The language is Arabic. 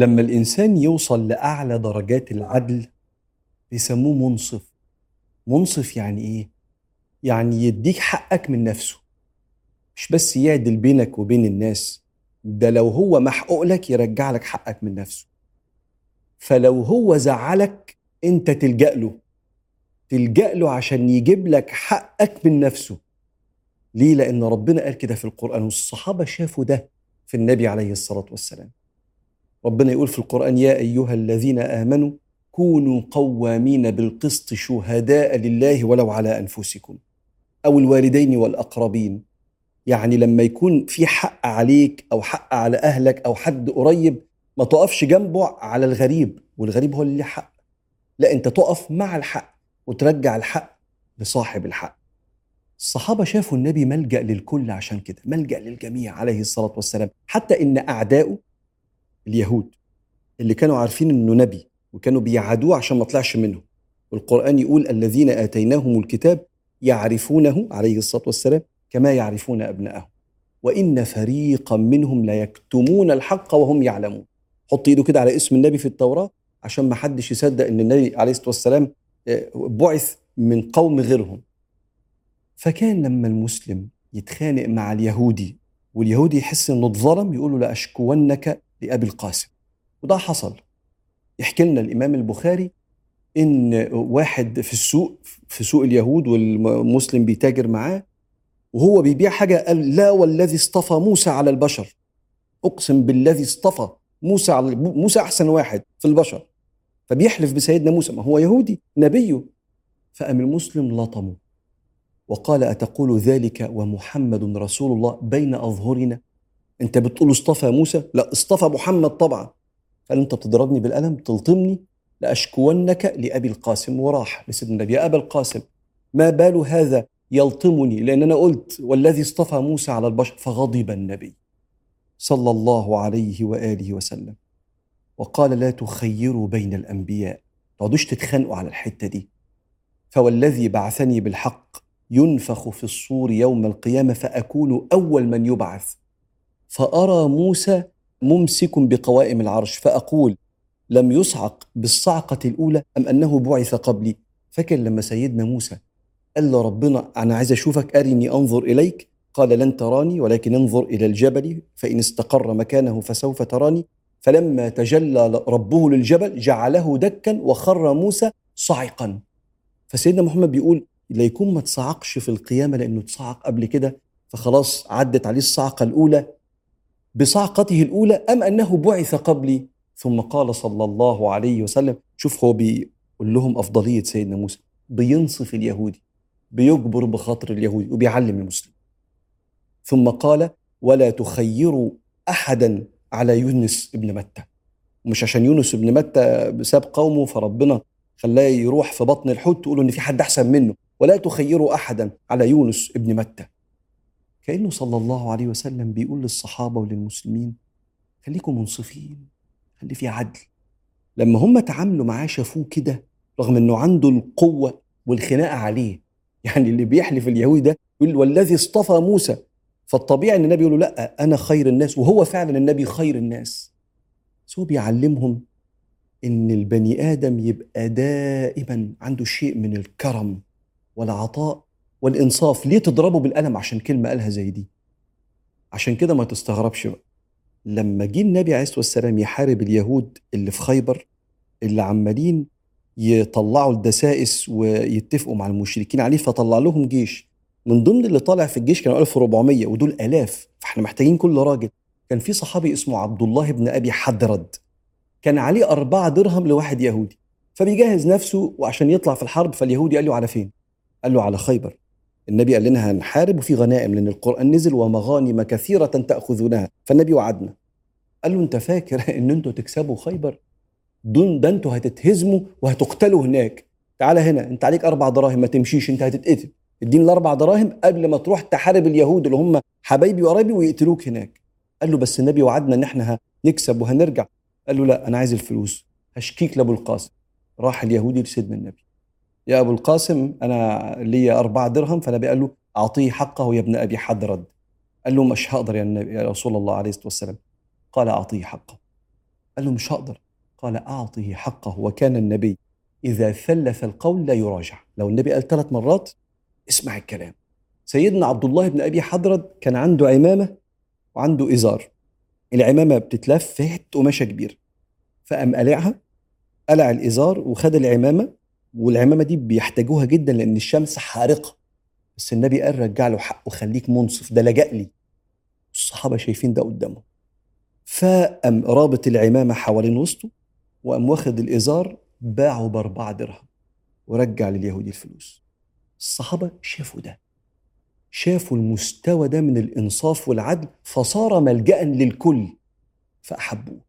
لما الإنسان يوصل لأعلى درجات العدل بيسموه منصف. منصف يعني إيه؟ يعني يديك حقك من نفسه مش بس يعدل بينك وبين الناس ده لو هو محقوق لك يرجع لك حقك من نفسه. فلو هو زعلك أنت تلجأ له. تلجأ له عشان يجيب لك حقك من نفسه. ليه؟ لأن ربنا قال كده في القرآن والصحابة شافوا ده في النبي عليه الصلاة والسلام. ربنا يقول في القرآن يا أيها الذين آمنوا كونوا قوامين بالقسط شهداء لله ولو على أنفسكم أو الوالدين والأقربين. يعني لما يكون في حق عليك أو حق على أهلك أو حد قريب ما تقفش جنبه على الغريب والغريب هو اللي حق. لا أنت تقف مع الحق وترجع الحق لصاحب الحق. الصحابة شافوا النبي ملجأ للكل عشان كده ملجأ للجميع عليه الصلاة والسلام. حتى إن أعداؤه اليهود اللي كانوا عارفين إنه نبي وكانوا بيعادوه عشان ما طلعش منهم. والقرآن يقول الذين آتيناهم الكتاب يعرفونه عليه الصلاة والسلام كما يعرفون أبناءهم. وإن فريقا منهم ليكتمون الحق وهم يعلمون. حط إيده كده على اسم النبي في التوراة عشان ما حدش يصدق إن النبي عليه الصلاة والسلام آه، بعث من قوم غيرهم. فكان لما المسلم يتخانق مع اليهودي واليهودي يحس إنه اتظلم يقول له لأشكونك لأبي القاسم. وده حصل. يحكي لنا الإمام البخاري إن واحد في السوق في سوق اليهود والمسلم بيتاجر معاه وهو بيبيع حاجة قال لا والذي اصطفى موسى على البشر. أقسم بالذي اصطفى موسى على موسى أحسن واحد في البشر. فبيحلف بسيدنا موسى ما هو يهودي نبيه. فقام المسلم لطمه. وقال أتقول ذلك ومحمد رسول الله بين أظهرنا؟ أنت بتقول اصطفى موسى؟ لا اصطفى محمد طبعا. قال أنت بتضربني بالقلم تلطمني لأشكونك لأبي القاسم. وراح لسيدنا النبي يا أبا القاسم ما بال هذا يلطمني؟ لأن أنا قلت والذي اصطفى موسى على البشر فغضب النبي صلى الله عليه وآله وسلم. وقال لا تخيروا بين الأنبياء. تقعدوش تتخانقوا على الحتة دي. فوالذي بعثني بالحق ينفخ في الصور يوم القيامة فأكون أول من يبعث. فأرى موسى ممسك بقوائم العرش فأقول لم يصعق بالصعقة الأولى أم أنه بعث قبلي؟ فاكر لما سيدنا موسى قال له ربنا أنا عايز أشوفك أرني أنظر إليك. قال لن تراني ولكن انظر إلى الجبل فإن استقر مكانه فسوف تراني. فلما تجلى ربه للجبل جعله دكا وخر موسى صعقا. فسيدنا محمد بيقول لا يكون ما تصعقش في القيامة لأنه تصعق قبل كده فخلاص عدت عليه الصعقة الأولى بصعقته الأولى أم أنه بعث قبلي؟ ثم قال صلى الله عليه وسلم شوف هو بيقول لهم أفضلية سيدنا موسى بينصف اليهودي بيجبر بخاطر اليهودي وبيعلم المسلم. ثم قال ولا تخيروا أحدا على يونس ابن متى. مش عشان يونس ابن متى بسبب قومه فربنا خلاه يروح في بطن الحوت تقولوا إن في حد أحسن منه. ولا تخيروا أحدا على يونس ابن متى. كأنه صلى الله عليه وسلم بيقول للصحابة وللمسلمين خليكم منصفين خلي في عدل. لما هم تعاملوا معاه شافوه كده رغم إنه عنده القوة والخناقة عليه. يعني اللي بيحلف اليهودي ده يقول والذي اصطفى موسى. فالطبيعي إن النبي يقول له لا أنا خير الناس. وهو فعلا النبي خير الناس. بس هو بيعلمهم إن البني آدم يبقى دائما عنده شيء من الكرم والعطاء والإنصاف ليه تضربه بالقلم عشان كلمة قالها زي دي؟ عشان كده ما تستغربش بقى. لما جه النبي عليه الصلاة والسلام يحارب اليهود اللي في خيبر اللي عمالين يطلعوا الدسائس ويتفقوا مع المشركين عليه فطلع لهم جيش. من ضمن اللي طالع في الجيش كانوا 1400 ودول آلاف. فإحنا محتاجين كل راجل. كان في صحابي اسمه عبد الله بن أبي حدرد. كان عليه أربعة درهم لواحد يهودي. فبيجهز نفسه وعشان يطلع في الحرب فاليهودي قال له على فين؟ قال له على خيبر. النبي قال لنا هنحارب وفي غنائم لأن القرآن نزل ومغانم كثيرة تأخذونها. فالنبي وعدنا. قال له أنت فاكر إن أنتوا تكسبوا خيبر؟ دون ده أنتوا هتتهزموا وهتقتلوا هناك. تعالى هنا أنت عليك أربع دراهم ما تمشيش أنت هتتقتل. اديني الأربع دراهم قبل ما تروح تحارب اليهود اللي هم حبايبي وقرايبي ويقتلوك هناك. قال له بس النبي وعدنا إن إحنا هنكسب وهنرجع. قال له لا أنا عايز الفلوس. هشكيك لأبو القاسم. راح اليهودي لسيدنا النبي. يا أبو القاسم أنا لي أربعة درهم فالنبي قال له أعطيه حقه يا ابن أبي حدرد. قال له مش هقدر يا, النبي يا رسول الله عليه الصلاة والسلام. قال أعطيه حقه. قال له مش هقدر. قال أعطه حقه وكان النبي إذا ثلث القول لا يراجع. لو النبي قال ثلاث مرات اسمع الكلام. سيدنا عبد الله بن أبي حضرد كان عنده عمامة وعنده إزار. العمامة بتتلف في قماشة كبيرة. فقام قلعها قلع الإزار وخد العمامة والعمامة دي بيحتاجوها جدا لأن الشمس حارقة. بس النبي قال رجع له حقه خليك منصف ده لجأ لي. الصحابة شايفين ده قدامهم فقام رابط العمامة حوالين وسطه وقام واخد الإزار باعه بأربعة درهم ورجع لليهودي الفلوس. الصحابة شافوا ده. شافوا المستوى ده من الإنصاف والعدل فصار ملجأ للكل فأحبوه.